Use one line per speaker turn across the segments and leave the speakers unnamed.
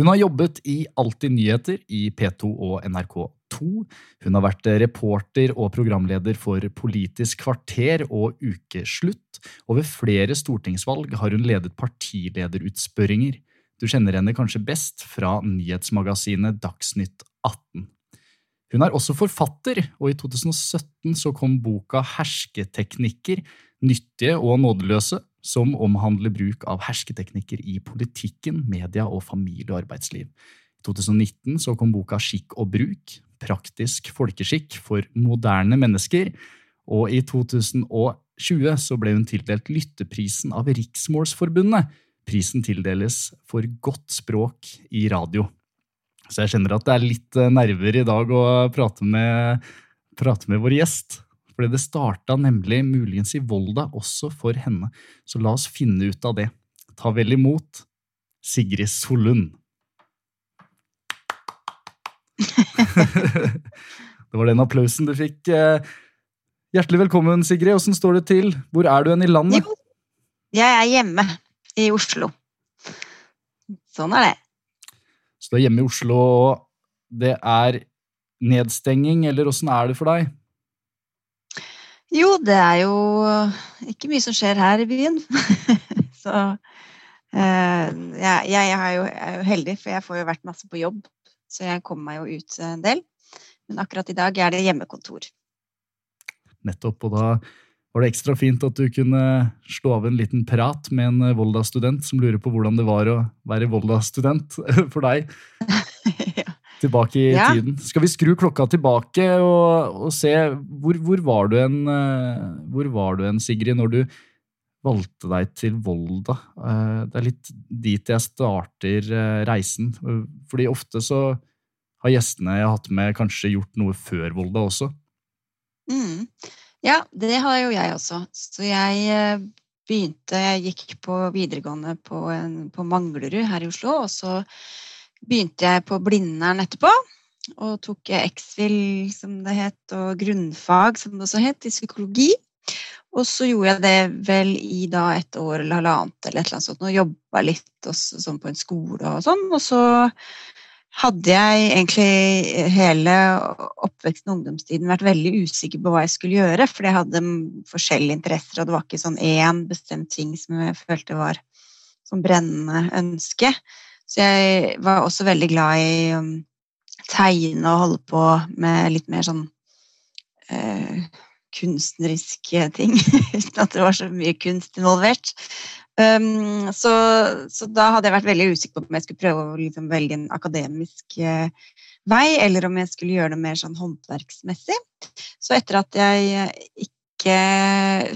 Hun har jobbet i Alltid nyheter i P2 og NRK2. Hun har vært reporter og programleder for Politisk kvarter og Ukeslutt, og ved flere stortingsvalg har hun ledet partilederutspørringer. Du kjenner henne kanskje best fra nyhetsmagasinet Dagsnytt 18. Hun er også forfatter, og i 2017 så kom boka Hersketeknikker, nyttige og nådeløse, som omhandler bruk av hersketeknikker i politikken, media og familie- og arbeidsliv. I 2019 så kom boka Skikk og bruk, praktisk folkeskikk for moderne mennesker, og i 2020 så ble hun tildelt Lytteprisen av Riksmålsforbundet. Prisen tildeles for godt språk i radio. Så jeg kjenner at det er litt eh, nerver i dag å prate med, prate med vår gjest. Fordi det starta nemlig muligens i Volda også for henne. Så la oss finne ut av det. Ta vel imot Sigrid Solund. det var den applausen du fikk. Eh, Hjertelig velkommen, Sigrid. Åssen står det til? Hvor er du hen i landet?
Jo, jeg er hjemme i Oslo. Sånn er det.
Så du er hjemme i Oslo, og det er nedstenging, eller åssen er det for deg?
Jo, det er jo ikke mye som skjer her i byen. Så eh, jeg, jeg, er jo, jeg er jo heldig, for jeg får jo vært masse på jobb. Så jeg kommer meg jo ut en del. Men akkurat i dag er det hjemmekontor.
Nettopp, og da var det ekstra fint at du kunne slå av en liten prat med en Volda-student som lurer på hvordan det var å være Volda-student for deg. Tilbake i
Ja.
tiden. Skal vi skru klokka tilbake og, og se hvor, hvor, var du en, eh, hvor var du en, Sigrid, når du valgte deg til Volda? Eh, Det er litt dit jeg starter eh, reisen. Fordi ofte så har gjestene jeg har hatt med, kanskje gjort noe før Volda også.
Mm. ja, det har jo jeg også. Så jeg begynte Jeg gikk på videregående på, en, på Manglerud her i Oslo, og så begynte jeg på Blindern etterpå. Og tok X-FIL, som det het, og grunnfag, som det også het, i psykologi. Og så gjorde jeg det vel i da et år eller halvannet eller et eller annet sånt, og jobba litt også, sånn på en skole og sånn. Og så hadde jeg egentlig hele oppveksten og ungdomstiden vært veldig usikker på hva jeg skulle gjøre, for jeg hadde forskjellige interesser, og det var ikke sånn én bestemt ting som jeg følte var som brennende ønske. Så jeg var også veldig glad i å tegne og holde på med litt mer sånn uh, kunstneriske ting, uten at det var så mye kunst involvert. Um, så, så da hadde jeg vært veldig usikker på om jeg skulle prøve å liksom velge en akademisk uh, vei, eller om jeg skulle gjøre det mer sånn håndverksmessig. Så etter at jeg ikke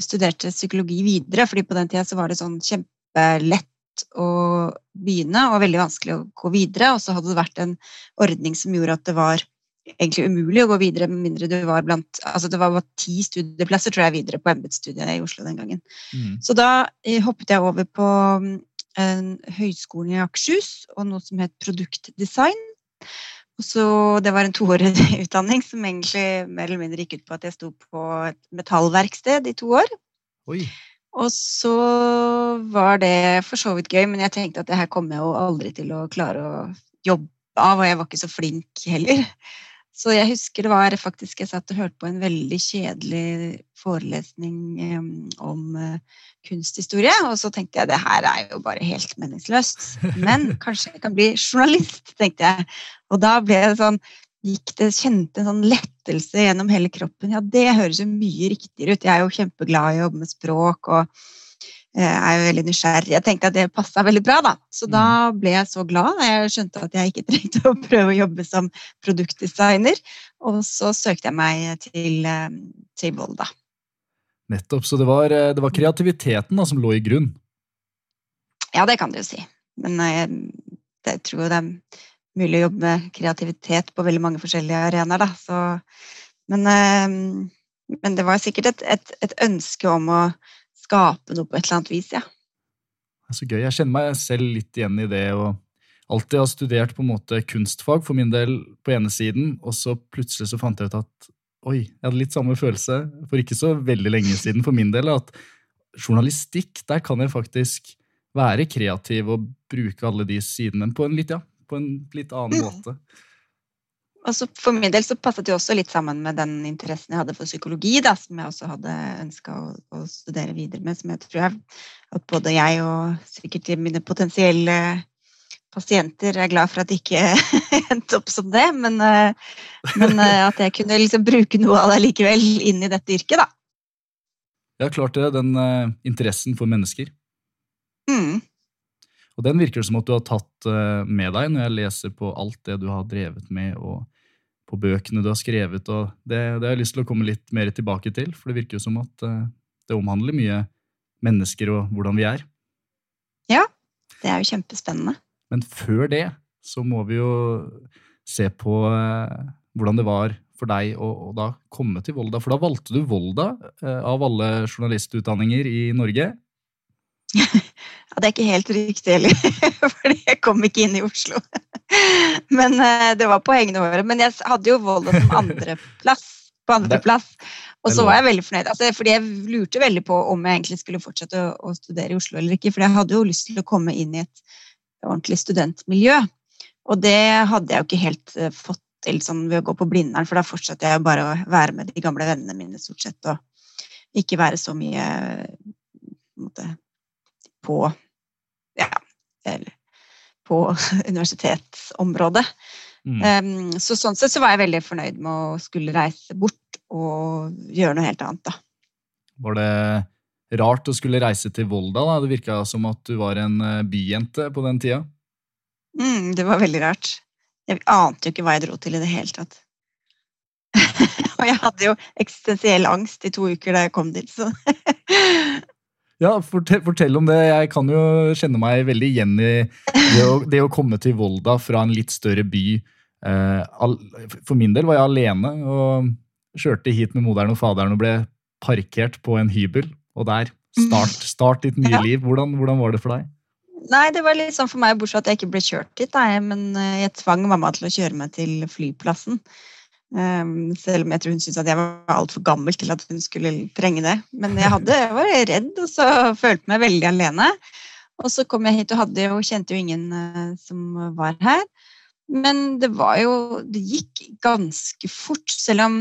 studerte psykologi videre, fordi på den tida så var det sånn kjempelett å begynne og veldig vanskelig å gå videre, og så hadde det vært en ordning som gjorde at det var egentlig umulig å gå videre med mindre du var blant altså Det var bare ti studieplasser tror jeg, videre på embetsstudiet i Oslo den gangen. Så da eh, hoppet jeg over på mm, en høyskolen i Akershus og noe som het produktdesign. Og så, det var en toårig utdanning som egentlig mer eller mindre gikk ut på at jeg sto på et metallverksted i to år.
Oi.
Og så var det for så vidt gøy, men jeg tenkte at det her kommer jeg jo aldri til å klare å jobbe av, og jeg var ikke så flink heller. Så jeg husker det var faktisk Jeg satt og hørte på en veldig kjedelig forelesning om eh, kunsthistorie, og så tenkte jeg det her er jo bare helt meningsløst. Men kanskje jeg kan bli journalist, tenkte jeg. Og da ble det sånn gikk det, kjente en sånn lettelse gjennom hele kroppen. Ja, det høres jo mye riktigere ut. Jeg er jo kjempeglad i å jobbe med språk og eh, er jo veldig nysgjerrig. Jeg tenkte at det passa veldig bra, da. Så da ble jeg så glad da jeg skjønte at jeg ikke trengte å prøve å jobbe som produktdesigner. Og så søkte jeg meg til, eh, til Volda.
Nettopp. Så det var, eh, det var kreativiteten da, som lå i grunn.
Ja, det kan du jo si. Men jeg, jeg tror det er mulig å jobbe med kreativitet på veldig mange forskjellige arenaer. Så, men, eh, men, det var sikkert et, et, et, ønske om å skape noe på et eller annet vis, ja.
Så gøy. Jeg kjenner meg selv litt igjen i det. og alltid har studert på en måte kunstfag for min del på ene siden, og så plutselig så fant jeg ut at oi, jeg hadde litt samme følelse for ikke så veldig lenge siden for min del. at journalistikk, der kan jeg faktisk være kreativ og bruke alle de sidene på en litt, ja, på en litt annen mm. måte.
Og For min del så passet det også litt sammen med den interessen jeg hadde for psykologi, da, som jeg også hadde ønska å, å, studere videre med, som jeg tror jeg, at både jeg og sikkert mine potensielle pasienter er glad for at det ikke endte opp som det, men, eh, men eh, at jeg kunne liksom bruke noe av det likevel inn i dette yrket, da.
Ja, klart det. Den uh, interessen for mennesker.
Mm.
Og den virker det som at du har tatt uh, med deg når jeg leser på alt det du har drevet med, og på bøkene du har skrevet. og Det, det har jeg lyst til å komme litt mer tilbake til, for det virker jo som at uh, det omhandler mye mennesker og hvordan vi er.
Ja, det er jo kjempespennende.
Men før det så må vi jo se på hvordan det var for deg å, å, da komme til Volda? For da valgte du Volda eh, av alle journalistutdanninger i Norge?
ja, det er ikke helt riktig heller, fordi jeg kom ikke inn i Oslo. Men eh, det var på hengende håret. Men jeg hadde jo Volda som andreplass. På andreplass. Og så var jeg veldig fornøyd. Altså, fordi jeg lurte veldig på om jeg egentlig skulle fortsette å, å studere i Oslo eller ikke. For jeg hadde jo lyst til å komme inn i et ordentlig studentmiljø. Og det hadde jeg jo ikke helt uh, fått til sånn ved å gå på Blindern, for da fortsatte jeg bare å være med de gamle vennene mine stort sett, og ikke være så mye på ja, på universitetsområdet. Mm. Um, så sånn sett så var jeg veldig fornøyd med å skulle reise bort og gjøre noe helt annet, da.
Var det rart å skulle reise til Volda? da? Det virka som at du var en eh, byjente på den tida?
Mm, det var veldig rart. Jeg ante jo ikke hva jeg dro til i det hele tatt. og jeg hadde jo eksistensiell angst i to uker da jeg kom dit, så
Ja, fortell, fortell, om det. Jeg kan jo kjenne meg veldig igjen i det å, det å komme til Volda fra en litt større by. Eh, for min del var jeg alene og kjørte hit med moderen og faderen og ble parkert på en hybel. Og der start, start ditt nye liv. Hvordan, hvordan var det for deg?
Nei, det var litt sånn for meg, bortsett fra at jeg ikke ble kjørt dit. Nei, men eh, jeg tvang mamma til å kjøre meg til flyplassen. Um, selv om jeg tror hun syntes at jeg var altfor gammel til at hun skulle trenge det. Men jeg, hadde, jeg var redd og så følte meg veldig alene. Og så kom jeg hit og hadde jo, kjente jo ingen uh, som var her. Men det var jo Det gikk ganske fort, selv om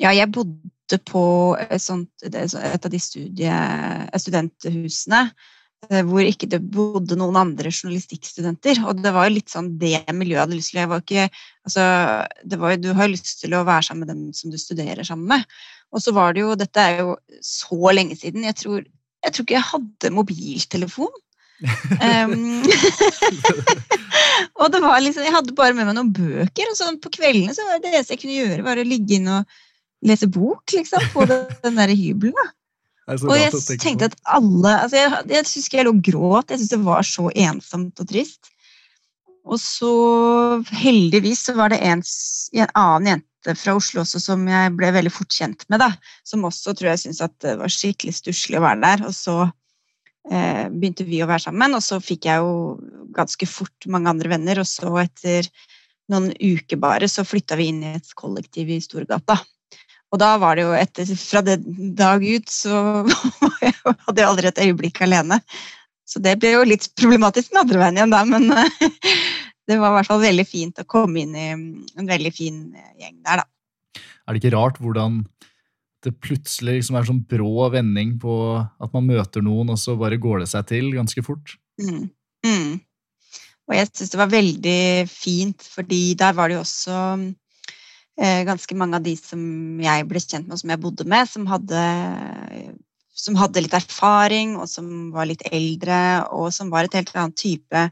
Ja, jeg bodde på et, sånt, et av de studie, studenthusene Eh, hvor ikke det bodde noen andre journalistikkstudenter. Og det var jo litt sånn det miljøet jeg hadde lyst til. Jeg var ikke, altså, det var jo, du har lyst til å være sammen med dem som du studerer sammen med. Og så var det jo Dette er jo så lenge siden. Jeg tror, jeg tror ikke jeg hadde mobiltelefon. um, og det var liksom, Jeg hadde bare med meg noen bøker, og sånn på kveldene så var det eneste jeg kunne gjøre, var å ligge inn og lese bok liksom, på den der hybelen. da. Og jeg tenkte at alle altså Jeg, jeg husker jeg lå og gråt. Jeg syntes det var så ensomt og trist. Og så heldigvis så var det en, en, annen jente fra Oslo også som jeg ble veldig fort kjent med. da, Som også tror jeg syntes at det var skikkelig stusslig å være der. Og så eh, begynte vi å være sammen, og så fikk jeg jo ganske fort mange andre venner. Og så etter noen uker bare så flytta vi inn i et kollektiv i Storgata. Og da var det jo etter, fra den dag ut så hadde jeg aldri et øyeblikk alene. Så det ble jo litt problematisk den andre veien igjen da, men det var i hvert fall veldig fint å komme inn i en veldig fin gjeng der, da.
Er det ikke rart hvordan det plutselig liksom er sånn brå vending på at man møter noen, og så bare går det seg til ganske fort?
Mm. Mm. Og jeg syns det var veldig fint, fordi der var det jo også Eh, ganske mange av de som jeg ble kjent med, og som jeg bodde med, som hadde, som hadde litt erfaring, og som var litt eldre, og som var et helt annet type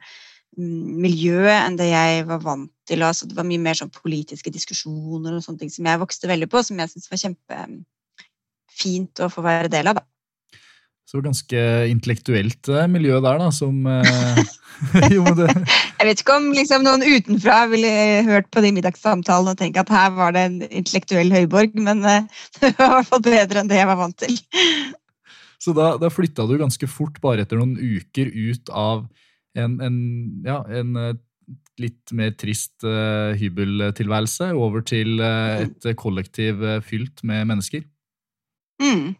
mm, miljø enn det jeg var vant til. Altså, det var mye mer sånn politiske diskusjoner og sånne ting som jeg vokste veldig på, som jeg syntes var kjempefint å få være del av. da.
Så ganske intellektuelt eh, miljø der, da, som Jo, men det
Jeg vet ikke om liksom, noen utenfra ville hørt på de middagssamtalene og tenke at her var det en intellektuell høyborg, men uh, det var i hvert fall bedre enn det jeg var vant til.
Så da, da flytta du ganske fort, bare etter noen uker, ut av en, en, ja, en eh, litt mer trist uh, hybeltilværelse over til uh, et kollektiv uh, fylt med mennesker?
Mm.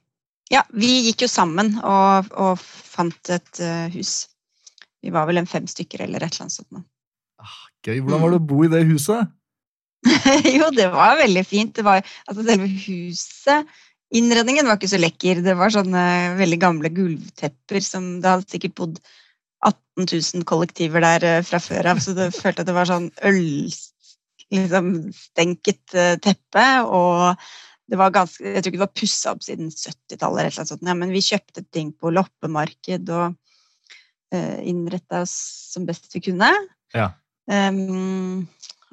Ja, vi gikk jo sammen og, og fant et hus. Vi var vel en fem stykker eller et eller annet sånt.
Ah, gøy. Hvordan var det å bo i det huset?
jo, det var veldig fint. Det var, altså selve huset Innredningen var ikke så lekker. Det var sånne veldig gamle gulvtepper som det hadde sikkert bodd 18 000 kollektiver der eh, fra før av, så du følte at det var sånn ølstenket liksom, eh, teppe. Og det var ganske, jeg tror ikke det var pussa opp siden 70-tallet, ja, men vi kjøpte ting på loppemarked og innretta oss som best vi kunne.
Ja.
Um,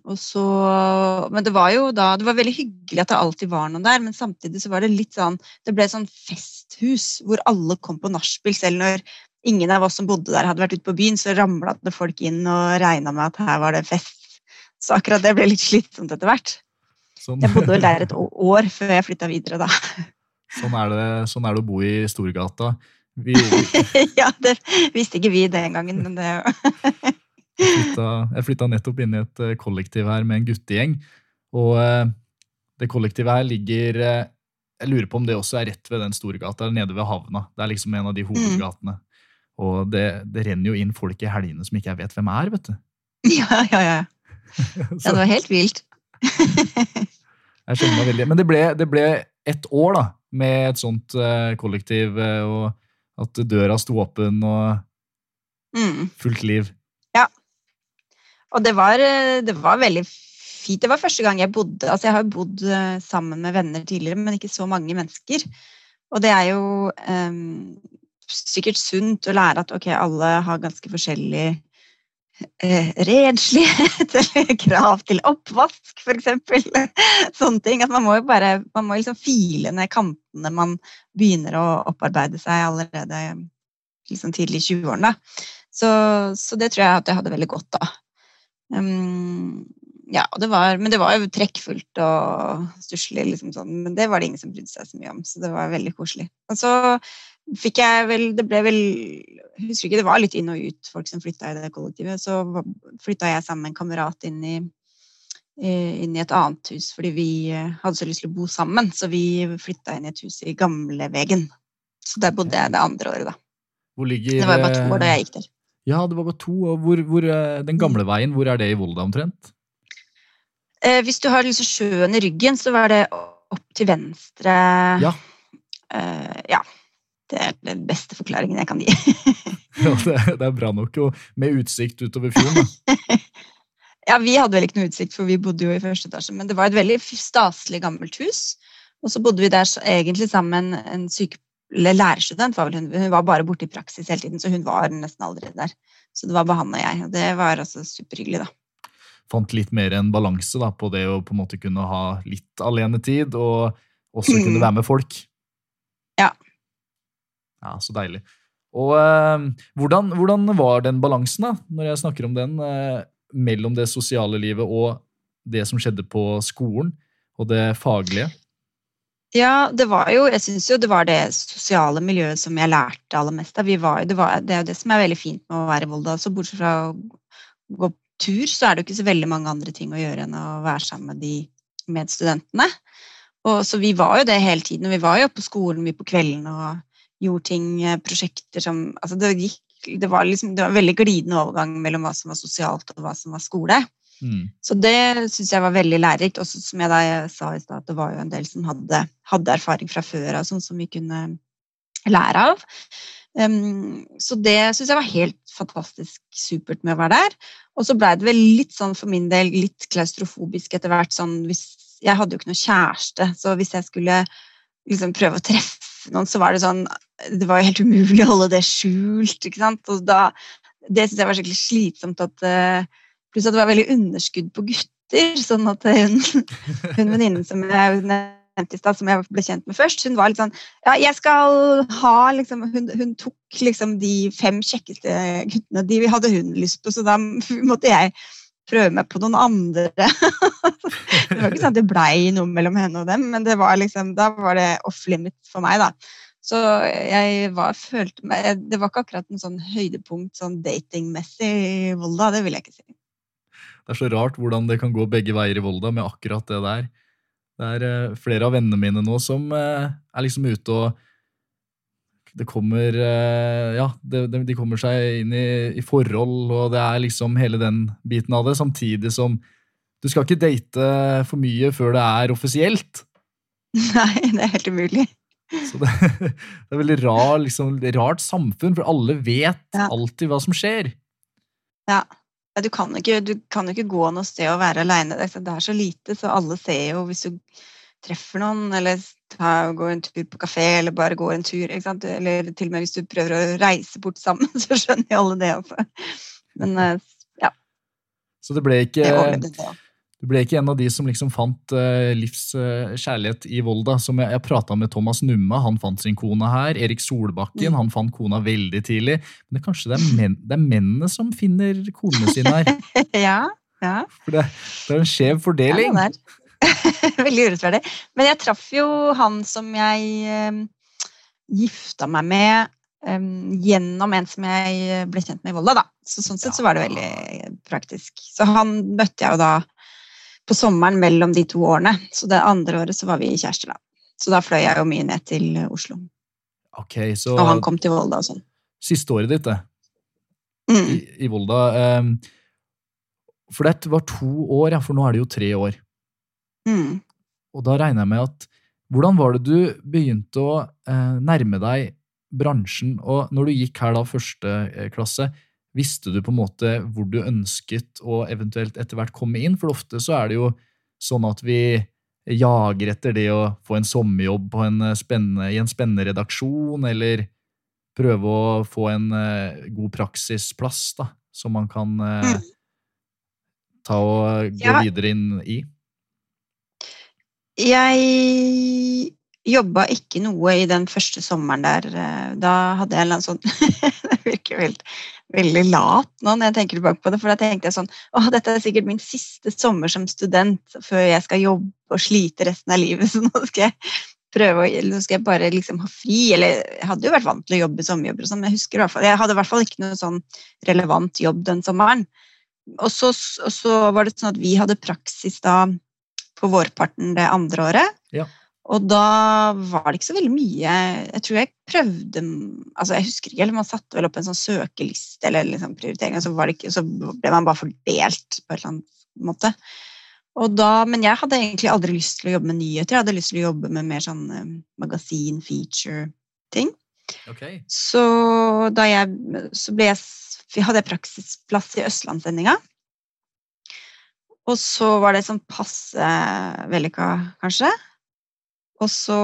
og så, men det var jo da, det var veldig hyggelig at det alltid var noen der, men samtidig så var det litt sånn Det ble sånn festhus hvor alle kom på nachspiel. Selv når ingen av oss som bodde der, hadde vært ute på byen, så ramla det folk inn og regna med at her var det fest. Så akkurat det ble litt slitsomt etter hvert. Sånn. Jeg bodde vel der et år før jeg flytta videre, da.
Sånn er, det, sånn er det å bo i Storgata. Vi,
ja, det visste ikke vi den gangen, men det
Jeg flytta nettopp inn i et eh, kollektiv her med en guttegjeng. Og eh, det kollektivet her ligger eh, Jeg lurer på om det også er rett ved den store gata, eller nede ved havna. Det er liksom en av de mm. hovedgatene. Mm. Og det, det, renner jo inn folk i helgene som ikke jeg vet hvem er, vet du.
Ja, ja, ja. ja det var helt vilt.
jeg skjønner meg veldig. Men det ble, det ble ett år da, med et sånt kollektiv, og at døra sto åpen og mm. fullt liv. Ja.
Og det var, det var, veldig fint. Det var første gang jeg bodde Altså, jeg har bodd eh, sammen med venner tidligere, men ikke så mange mennesker. Og det er jo um, sikkert sunt å lære at ok, alle har ganske forskjellig eh, renslighet eller krav til oppvask, f.eks. Sånne ting. At man må jo bare man må liksom file ned kantene man begynner å opparbeide seg allerede liksom tidlig i 20-årene. Så, så, det tror jeg at jeg hadde veldig godt av. Um, ja, det var, men det var jo trekkfullt og stusslig, liksom sånn, men det var det ingen som brydde seg så mye om. Så det var veldig koselig. Og så fikk jeg vel Det ble vel jeg husker ikke, det var litt inn og ut folk som flytta i det kollektivet. Så flytta jeg sammen med en kamerat inn i, inn i et annet hus fordi vi hadde så lyst til å bo sammen. Så vi flytta inn i et hus i Gamlevegen. Så der bodde jeg det andre året, da.
Ligger,
det var bare to år da jeg gikk der.
Ja, det var bare to. Og hvor, hvor, eh, den gamle mm. veien, hvor er det i Volda omtrent?
Eh, hvis du har liksom sjøen i ryggen, så var det opp til venstre.
Ja.
Eh, ja. Det er den beste forklaringen jeg kan gi.
ja, det, det, er bra nok. Og med utsikt utover fjorden, da.
ja, vi hadde vel ikke noe utsikt, for vi bodde jo i første etasje. Men det var et veldig staselig gammelt hus. Og så bodde vi der egentlig sammen med en syke, lærerstudent var hun. Hun var bare borte i praksis hele tiden, så hun var nesten aldri der. Så det var bare han og jeg, og det var altså superhyggelig, da.
Fant litt mer en balanse da, på det å på en måte kunne ha litt alenetid, og også kunne mm. være med folk.
Ja.
Ja, Så deilig. Og eh, hvordan, hvordan, var den balansen, da, når jeg snakker om den, eh, mellom det sosiale livet og det som skjedde på skolen, og det faglige?
Ja, det var jo Jeg syns jo det var det sosiale miljøet som jeg lærte aller mest av. Var, det, var, det, er jo det som er veldig fint med å være i Volda. Så bortsett fra å gå tur, så er det jo ikke så veldig mange andre ting å gjøre enn å være sammen med de medstudentene. Og, så vi var jo det hele tiden. Vi var jo på skolen vi på kvelden og gjorde ting, eh, prosjekter som Altså det gikk det var, liksom, det var en veldig glidende overgang mellom hva som var sosialt og hva som var skole. Mm. Så det syns jeg var veldig lærerikt. Og som jeg da jeg sa i stad, det var jo en del som hadde, hadde erfaring fra før av, sånn som vi kunne lære av. Um, så det syns jeg var helt fantastisk supert med å være der. Og så blei det vel litt sånn for min del litt klaustrofobisk etter hvert. sånn hvis, Jeg hadde jo ikke noe kjæreste, så hvis jeg skulle liksom prøve å treffe noen, så var det sånn Det var jo helt umulig å holde det skjult. ikke sant? Og da, det syntes jeg var skikkelig slitsomt at uh, Pluss at det var veldig underskudd på gutter. Sånn at hun, hun venninnen som jeg nevnte i stad, som jeg ble kjent med først, hun var litt sånn Ja, jeg skal ha liksom Hun, hun tok liksom de fem kjekkeste guttene, de hadde hun lyst på, så da måtte jeg prøve meg på noen andre. det var ikke sånn at det blei noe mellom henne og dem, men det var liksom, da var det off limit for meg, da. Så jeg var, følte meg Det var ikke akkurat en sånn høydepunkt sånn datingmessig i Volda, det vil jeg ikke si.
Det er så rart hvordan det kan gå begge veier i Volda med akkurat det der. Det er uh, flere av vennene mine nå som uh, er liksom ute og det kommer uh, Ja, de, kommer seg inn i, i, forhold, og det er liksom hele den biten av det, samtidig som du skal ikke date for mye før det er offisielt.
Nei, det er helt umulig.
Så det, det er veldig rar, liksom, rart samfunn, for alle vet ja. alltid hva som skjer.
Ja. Du kan, ikke, du kan jo ikke gå noe sted og være aleine. Det er så lite, så alle ser jo hvis du treffer noen, eller går en tur på kafé, eller bare går en tur. Eller til og med hvis du prøver å reise bort sammen, så skjønner jo alle det også. Men eh, ja.
Så det ble ikke det du ble ikke en av de som liksom fant uh, livs uh, kjærlighet i Volda. som Jeg, jeg prata med Thomas Numme, han fant sin kone her. Erik Solbakken, mm. han fant kona veldig tidlig. Men det, kanskje det er, men, det er mennene som finner konene sine her?
ja, ja.
For det, det er en skjev fordeling. Ja,
veldig urettferdig. Men jeg traff jo han som jeg um, gifta meg med um, gjennom en som jeg ble kjent med i Volda. da. Så sånn sett så var det veldig praktisk. Så han møtte jeg jo da på sommeren mellom de to årene. Så det andre året så var vi kjærester, da. Så da fløy jeg jo mye ned til Oslo.
Okay, så...
Og han kom til Volda og sånn.
Siste året ditt, det.
Mm.
I, I, Volda. Um, for det var to år, ja, for nå er det jo tre år.
Mm.
Og da regner jeg med at Hvordan var det du begynte å uh, nærme deg bransjen? Og når du gikk her da første eh, klasse, Visste du på en måte hvor du ønsket å eventuelt etter hvert komme inn? For ofte så er det jo sånn at vi jager etter det å få en sommerjobb en i en spennende redaksjon, eller prøve å få en uh, god praksisplass, da, som man kan uh, ta og gå ja. videre inn i.
Jeg jobba ikke noe i den første sommeren der. Eh, da hadde jeg en eller annen sånn Det virker veldig veldig lat nå når jeg tenker tilbake på det. For da tenkte jeg sånn Å, dette er sikkert min siste sommer som student før jeg skal jobbe og slite resten av livet, så nå skal jeg prøve å Nå skal jeg bare liksom ha fri. Eller jeg hadde jo vært vant til å jobbe sommerjobber og sånn, men jeg husker i hvert fall Jeg hadde i hvert fall ikke noe sånn relevant jobb den sommeren. Og så, og så var det sånn at vi hadde praksis da på vårparten det andre året.
Ja.
Og da var det ikke så veldig mye Jeg tror jeg prøvde altså Jeg husker ikke, eller man satte vel opp en sånn søkeliste eller liksom prioritering, og så, ikke, så, ble man bare fordelt på en eller annen måte. Da, men jeg hadde egentlig aldri lyst til å jobbe med nyheter. Jeg hadde lyst til å jobbe med mer sånn um, magasin, feature-ting.
Okay.
Så da jeg så jeg hadde jeg praksisplass i Østlandssendinga. Og så var det sånn passe vellykka, kanskje. Og så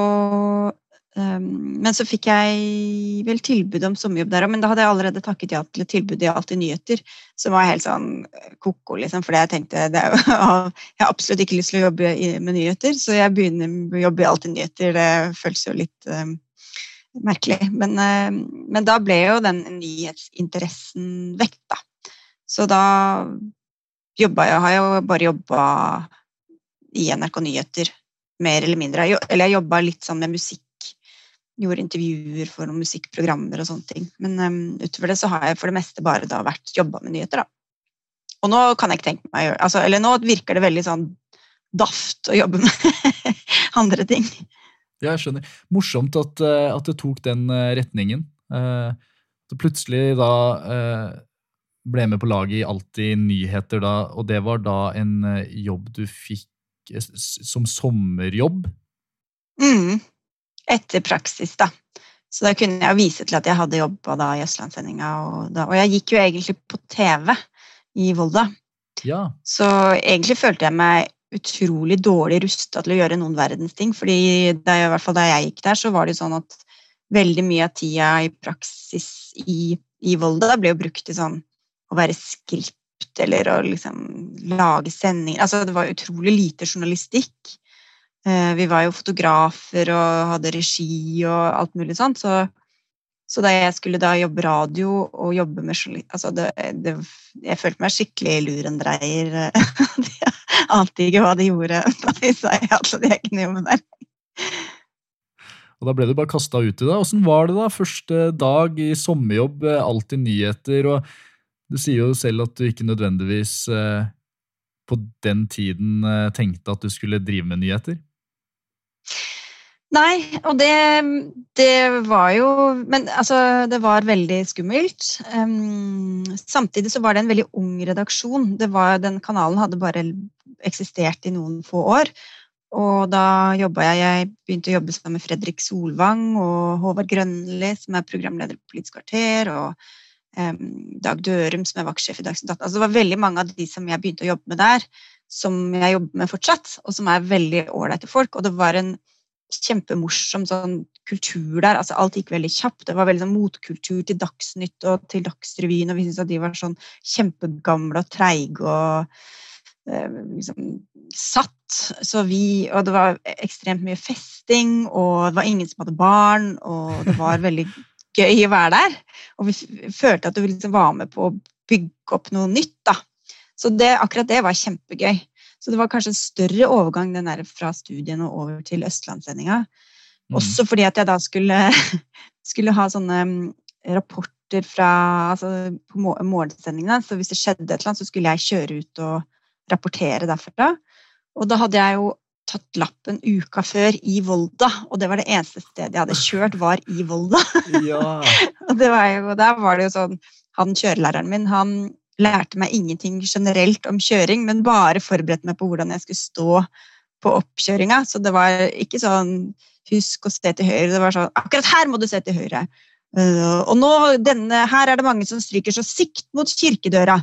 um, Men så fikk jeg vel tilbud om sommerjobb der òg, men da hadde jeg allerede takket ja til et tilbud i Alltid nyheter, som var helt sånn ko-ko, liksom, fordi jeg tenkte jo, Jeg har absolutt ikke lyst til å jobbe med nyheter, så jeg begynner å jobbe i Alltid nyheter. Det føles jo litt um, merkelig. Men, uh, men, da ble jo den nyhetsinteressen vekk, da. Så da jobba jeg Har jeg jo bare jobba i NRK Nyheter mer eller mindre. Eller jeg jobba litt sånn med musikk. Gjorde intervjuer for noen musikkprogrammer og sånne ting. Men um, utover det så har jeg for det meste bare da vært jobba med nyheter, da. Og nå kan jeg ikke tenke meg å gjøre altså, Eller nå virker det veldig sånn daft å jobbe med andre ting.
Ja, jeg skjønner. Morsomt at, eh, at det tok den eh, retningen. Uh, plutselig da ble med på laget i Alltid nyheter da, og det var da en jobb du fikk som sommerjobb?
Mm. Etter praksis, da. Så da kunne jeg vise til at jeg hadde jobba i Østlandssendinga. Og, og, jeg gikk jo egentlig på TV i Volda.
Ja.
Så egentlig følte jeg meg utrolig dårlig rusta til å gjøre noen verdens ting. fordi da, i hvert fall da jeg gikk der, så var det jo sånn at veldig mye av tida i praksis i, i Volda ble jo brukt til sånn å være skritt eller å liksom lage sendinger Altså det var utrolig lite journalistikk. Eh, vi var jo fotografer og hadde regi og alt mulig sånt. Så, så da jeg skulle da jobbe radio og jobbe med journalistikk altså det, det, Jeg følte meg skikkelig lurendreier. jeg ante ikke hva de gjorde da de sa ja til at jeg kunne jobbe der.
Og da ble du bare kasta ut i det. Åssen var det da? Første dag i sommerjobb, eh, alltid nyheter, og du sier jo selv at du ikke nødvendigvis eh, på den tiden eh, tenkte at du skulle drive med nyheter.
Nei, og det, det var jo Men altså, det var veldig skummelt. Um, samtidig så var det en veldig ung redaksjon. Var, den kanalen hadde bare eksistert i noen få år. Og da jobba jeg Jeg begynte å jobbe sammen med Fredrik Solvang og Håvard Grønli, som er programleder på Politisk kvarter, og Dag Dørum, som er vaktsjef i Dagsnytt 18. Altså, det var veldig mange av de som jeg begynte å jobbe med der, som jeg jobber med fortsatt, og som er veldig ålreite folk. Og det var en kjempemorsom sånn kultur der. altså Alt gikk veldig kjapt. Det var veldig sånn motkultur til Dagsnytt og til Dagsrevyen, og vi syntes at de var sånn kjempegamle og treige og eh, liksom satt. Så vi, og det var ekstremt mye festing, og det var ingen som hadde barn, og det var veldig gøy å være der. Og vi følte at du liksom var med på å bygge opp noe nytt. da. Så det, akkurat det var kjempegøy. Så det var kanskje en større overgang den der fra studiene og over til Østlandssendinga.
Mm.
Også fordi at jeg da skulle, skulle ha sånne mm, rapporter fra altså på morgensendingene. Så hvis det skjedde et eller annet, så skulle jeg kjøre ut og rapportere derfra. Og da hadde jeg jo tatt lappen uka før i Volda, og det var det eneste stedet jeg hadde kjørt, var i Volda.
Ja.
Og det var jo, der var det jo sånn Han kjørelæreren min, han lærte meg ingenting generelt om kjøring, men bare forberedte meg på hvordan jeg skulle stå på oppkjøringa. Så det var ikke sånn husk å se til høyre. Det var sånn akkurat her må du se til høyre. Øh, og nå, denne, her er det mange som stryker, så sikt mot kirkedøra.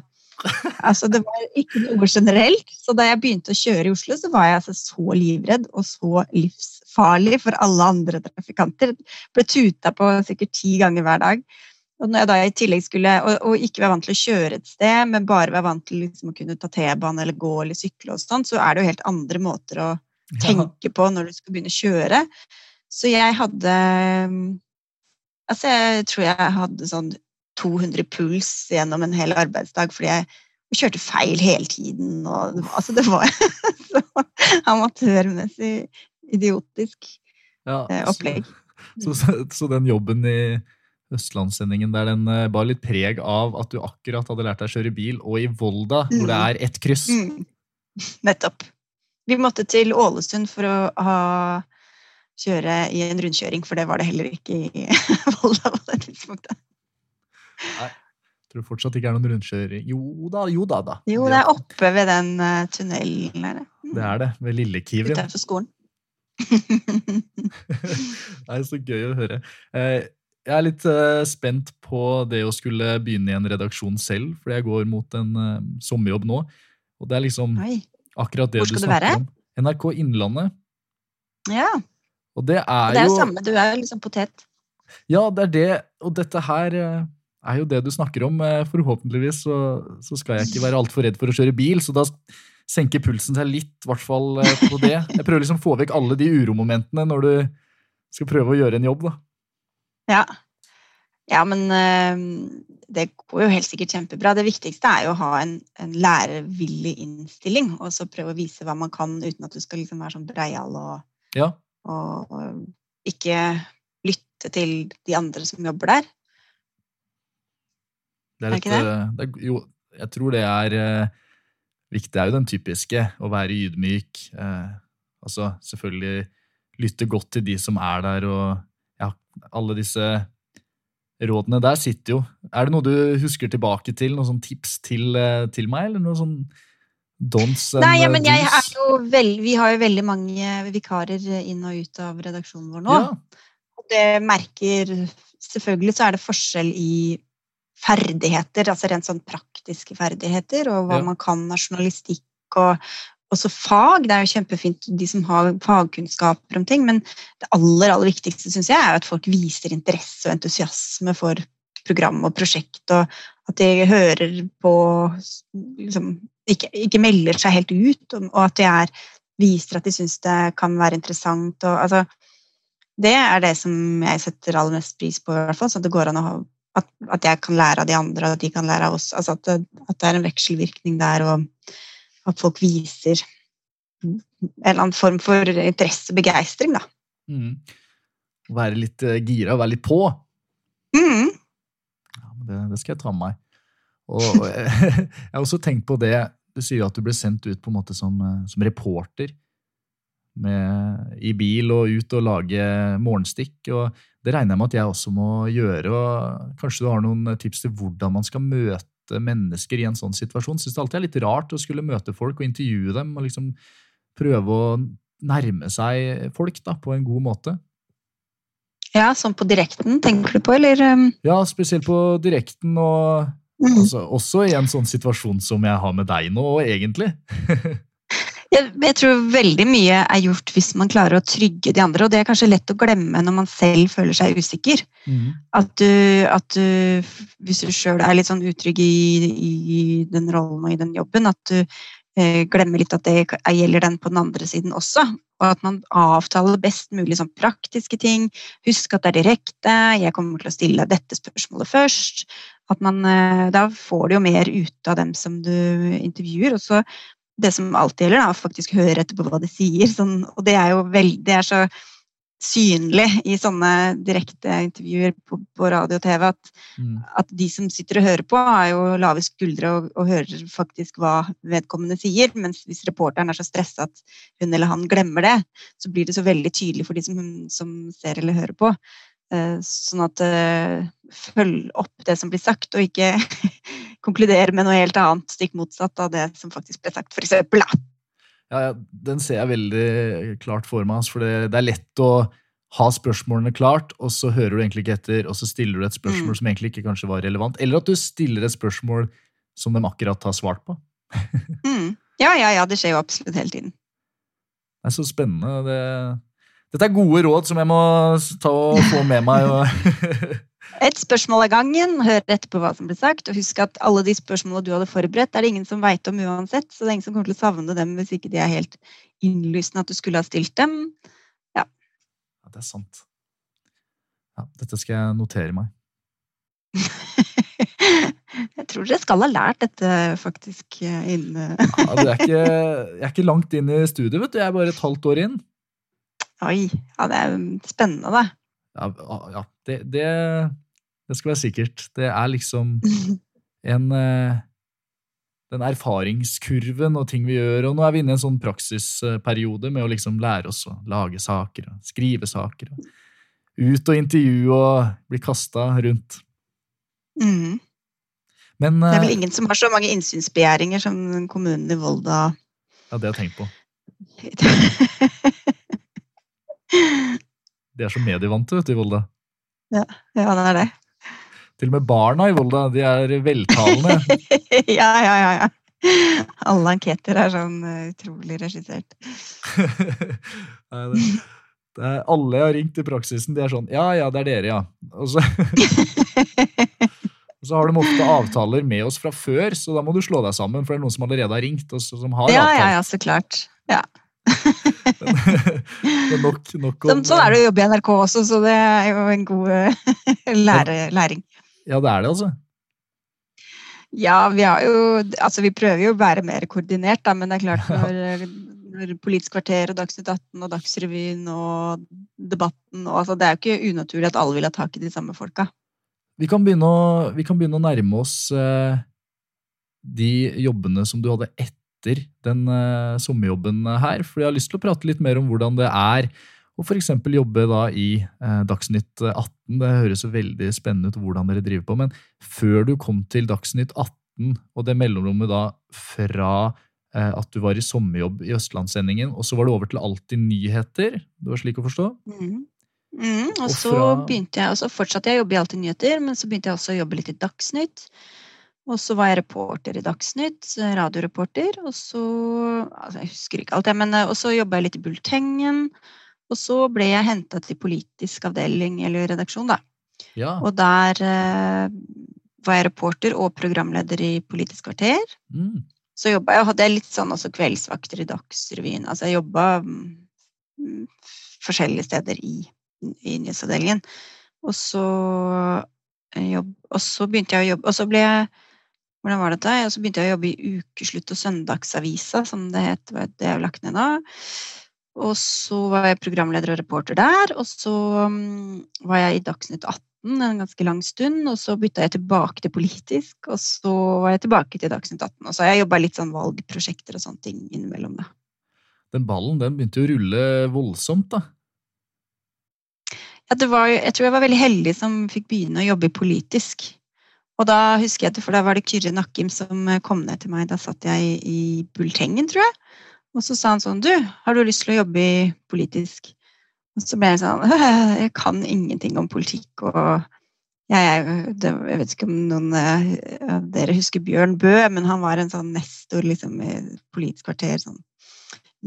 Altså, det var ikke noe generelt. Så da jeg begynte å kjøre i Oslo, så var jeg altså så livredd og så livsfarlig for alle andre trafikanter. Ble tuta på sikkert ti ganger hver dag. Og når jeg da i tillegg skulle, og, og ikke være vant til å kjøre et sted, men bare være vant til liksom å kunne ta T-bane eller gå eller sykle, og sånn, så er det jo helt andre måter å tenke på når du skal begynne å kjøre. Så jeg hadde Altså, jeg tror jeg hadde sånn 200 puls gjennom en hel arbeidsdag fordi jeg kjørte feil hele tiden. Og, altså, det var så amatørmessig idiotisk
Ja,
eh, opplegg.
Så, så, så den jobben i Østlandssendingen der den eh, bar litt preg av at du akkurat hadde lært deg å kjøre bil, og i Volda, hvor det er ett kryss.
Mm. Nettopp. Vi måtte til Ålesund for å ha, kjøre i en rundkjøring, for det var det heller ikke i Volda på det tidspunktet.
Tror fortsatt ikke er noen rundkjøring. Jo da, jo da. da.
Jo, det er oppe ved den uh, tunnelen der.
Det er det, ved Lille-Kiwi.
Utenfor skolen.
Er så gøy å høre. Eh, Jeg er litt eh, spent på det å skulle begynne i en redaksjon selv, fordi jeg går mot en sommerjobb nå. Og det er liksom
Oi.
akkurat det du snakker
være?
om. NRK Innlandet.
Ja,
Og det er,
det er
jo
samme. Du er jo liksom potet.
Ja, det er det. Og dette her er jo det du snakker om. Eh, Forhåpentligvis så, så skal jeg ikke være altfor redd for å kjøre bil, så da senker pulsen seg litt, i hvert fall eh, på det. Jeg prøver liksom å få vekk alle de uromomentene når du skal prøve å gjøre en jobb, da.
Ja. ja, men eh, det går jo helt sikkert kjempebra. Det viktigste er jo å ha en, en lærevillig innstilling, og så prøve å vise hva man kan uten at du skal liksom være sånn breial og,
Ja,
og, og ikke lytte til de andre som jobber der.
Det er,
Er
et,
ikke det?
eh, det er, jo, jeg tror det er uh, viktig. Det er jo den typiske, å være ydmyk. Uh, altså selvfølgelig lytte godt til de som er der, og ja, alle disse rådene der sitter jo. Er det noe du husker tilbake til? Noen sånn tips til, til meg, eller noe sånn dons?
Nei, ja, men jeg er jo veld, Vi har jo veldig mange vikarer inn og ut av redaksjonen vår nå.
Ja,
Og det merker Selvfølgelig så er det forskjell i ferdigheter, altså rent sånn praktiske ferdigheter, og hva
Ja.
man kan av journalistikk og også fag. Det er jo kjempefint, de som har fagkunnskaper om ting, men det aller, aller viktigste syns jeg er jo at folk viser interesse og entusiasme for program og prosjekt, og at de hører på liksom, ikke, ikke melder seg helt ut, og at de er viser at de syns det kan være interessant. Og, altså, det er det som jeg setter aller mest pris på, i hvert fall, sånn at det går an å at, at, jeg kan lære av de andre, og at de kan lære av oss. Altså at, det, at det er en vekselvirkning der, og at folk viser en eller annen form for interesse og begeistring, da.
Mm. Være litt uh, gira, være litt på.
Mm.
Ja, det, det, skal jeg ta med meg. Og, og jeg, jeg har også tenkt på det Du sier at du ble sendt ut på en måte som, eh, som reporter med, i bil og ut og lage morgenstikk. og Det regner jeg med at jeg også må gjøre. og Kanskje du har noen tips til hvordan man skal møte mennesker i en sånn situasjon? Syns det alltid er litt rart å skulle møte folk og intervjue dem og liksom prøve å nærme seg folk da, på en god måte.
Ja, sånn på direkten, tenker du på, eller? Um?
Ja, spesielt på direkten, og mm. altså, også i en sånn situasjon som jeg har med deg nå, egentlig.
jeg, jeg, tror veldig mye er gjort hvis man klarer å trygge de andre, og det er kanskje lett å glemme når man selv føler seg usikker. Mm. At, du, at du, hvis du sjøl er litt sånn utrygg i, i, den rollen og i den jobben, at du eh, glemmer litt at det gjelder den på den andre siden også. Og at man avtaler best mulig sånn praktiske ting. Husk at det er direkte. Jeg kommer til å stille dette spørsmålet først. At man, eh, da får du jo mer ut av dem som du intervjuer. Og så det som alltid gjelder, da, faktisk høre etter på hva de sier. Sånn, og det er jo veldig, det er så synlig i sånne direkte intervjuer på, på radio og TV at, mm. at, de som sitter og hører på, har jo lave skuldre og, og, hører faktisk hva vedkommende sier. Mens hvis reporteren er så stressa at hun eller han glemmer det, så blir det så veldig tydelig for de som, som ser eller hører på. Uh, sånn at uh, følg opp det som blir sagt, og ikke konkludere med noe helt annet, stikk motsatt av det som faktisk ble sagt, f.eks.
Ja, Den ser jeg veldig klart for meg. For det, det, er lett å ha spørsmålene klart, og så hører du egentlig ikke etter, og så stiller du et spørsmål mm. som egentlig ikke kanskje var relevant. Eller at du stiller et spørsmål som de akkurat har svart på.
mm. Ja, ja, ja. Det skjer jo absolutt hele tiden.
Det er så spennende. Det, dette er gode råd som jeg må ta og få med meg. Og
Et spørsmål av gangen, hør etterpå hva som ble sagt, og husk at alle de spørsmålene du hadde forberedt, er det ingen som veit om uansett, så det er ingen som kommer til å savne dem hvis ikke de er helt innlysende at du skulle ha stilt dem. Ja.
ja det er sant. Ja, dette skal jeg notere meg.
jeg tror dere skal ha lært dette faktisk innen
ja, er ikke, Jeg er ikke langt inn i studiet, vet du. Jeg er bare et halvt år inn.
Oi. Ja, det er spennende, da.
Ja, ja det, det det skal være sikkert. Det er liksom en eh, Den erfaringskurven og ting vi gjør. Og nå er vi inne i en sånn praksisperiode med å liksom lære oss å lage saker og skrive saker. Og ut og intervjue og bli kasta rundt.
Mm. Men, det er vel eh, ingen som har så mange innsynsbegjæringer som kommunen i Volda.
Ja, det har jeg tenkt på. De er så medievante, vet du, i Volda.
Ja, ja, det er det.
Til og med barna i Volda de er veltalende.
ja, ja, ja, ja. Alle enketer er sånn uh, utrolig regissert.
Nei, det, det er, alle jeg har ringt i praksisen, de er sånn Ja, ja, det er dere, ja. Og så, og så har de ofte avtaler med oss fra før, så da må du slå deg sammen, for det er noen som allerede har ringt. og som har
ja, avtalt. Ja, ja, så klart. Ja.
nok, nok
om, sånn, sånn, er det å jobbe i NRK også, så det er jo en god eh, lære, læring.
Ja, det er det, altså?
Ja, vi har jo Altså, vi prøver jo å være mer koordinert, da, men det er klart når, når Politisk kvarter og Dagsnytt 18 og Dagsrevyen og Debatten og altså, Det er jo ikke unaturlig at alle vil ha tak i de samme folka.
Vi kan begynne å, kan begynne å nærme oss eh, de jobbene som du hadde etter den eh, sommerjobben her. For jeg har lyst til å prate litt mer om hvordan det er og f.eks. jobbe da i eh, Dagsnytt 18. Det høres jo veldig spennende ut hvordan dere driver på, men før du kom til Dagsnytt 18, og det mellomrommet da fra eh, at du var i sommerjobb i Østlandssendingen, og så var du over til Alltid nyheter, det var slik å forstå?
Mm. Mm, og, og så begynte jeg, og så fortsatte jeg å jobbe i Alltid nyheter, men så begynte jeg også å jobbe litt i Dagsnytt. Og så var jeg reporter i Dagsnytt, radioreporter, og så altså Jeg husker ikke alt, jeg, men eh, og så jobba jeg litt i Bultengen. Og så ble jeg henta til politisk avdeling eller redaksjon, da.
Ja.
Og der eh, var jeg reporter og programleder i Politisk kvarter.
Mm.
så jobba jeg, hadde jeg litt sånn også kveldsvakter i Dagsrevyen. Altså jeg jobba mm, forskjellige steder i, i nyhetsavdelingen. Og så, eh, jobb, og så begynte jeg å jobbe Og så ble jeg hvordan var dette? Og så begynte jeg å jobbe i Ukeslutt og Søndagsavisa, som det het. Det er lagt ned nå. Og så var jeg programleder og reporter der. Og så um, var jeg i Dagsnytt 18 en ganske lang stund. Og så bytta jeg tilbake til politisk, og så var jeg tilbake til Dagsnytt 18. Og så har jeg jobba litt sånn valgprosjekter og sånne ting innimellom, da.
Den ballen den begynte å rulle voldsomt, da.
Ja, det var, jeg tror jeg var veldig heldig som fikk begynne å jobbe politisk. Og da husker jeg det, for da var det Kyrre Nakkim som kom ned til meg. Da satt jeg i, i Bultengen, tror jeg. Og så sa han sånn Du, har du lyst til å jobbe i politisk? Og så ble jeg sånn Jeg kan ingenting om politikk, og jeg, det, jeg vet ikke om noen av dere husker Bjørn Bø, men han var en sånn nestor liksom, i Politisk kvarter. Sånn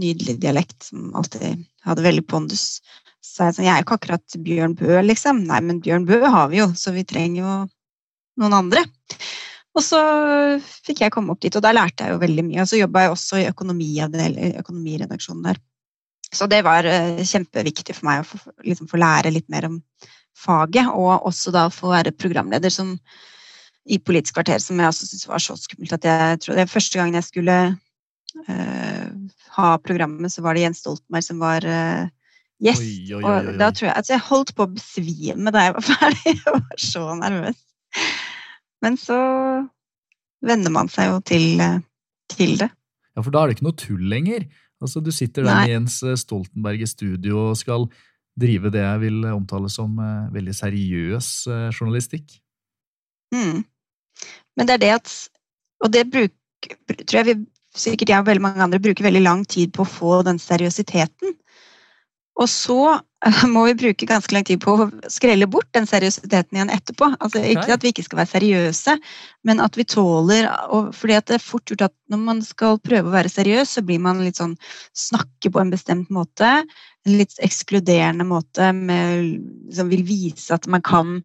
nydelig dialekt som alltid hadde veldig pondus. Så jeg sånn Jeg er jo ikke akkurat Bjørn Bø, liksom. Nei, men Bjørn Bø har vi jo, så vi trenger jo noen andre. Og så fikk jeg komme opp dit, og da lærte jeg jo veldig mye. Og så jobba jeg også i økonomiredaksjonen der. Så det var uh, kjempeviktig for meg å få, liksom, få, lære litt mer om faget, og også da få være programleder som, i Politisk kvarter, som jeg også syntes var så skummelt at jeg tror det Første gangen jeg skulle uh, ha programmet, så var det Jens Stoltenberg som var uh, gjest. Oi, oi, oi, og da tror jeg at jeg holdt på å besvime da jeg var ferdig. Jeg var så nervøs. Men så venner man seg jo til, eh, til, det.
Ja, for da er det ikke noe tull lenger. Altså, Du sitter der med Jens eh, Stoltenberg i studio og skal drive det jeg vil omtale som veldig seriøs journalistikk.
Mm. Men det er det at Og det bruker, tror jeg vi sikkert jeg og veldig mange andre bruker veldig lang tid på å få den seriøsiteten. Og så eh, må vi bruke ganske lang tid på å skrelle bort den seriøsiteten igjen etterpå. Altså. Ikke at vi ikke skal være seriøse, men at vi tåler fordi det er fort gjort at når man skal prøve å være seriøs, så blir man litt sånn snakke på en bestemt måte. En litt ekskluderende måte med som vil vise at man kan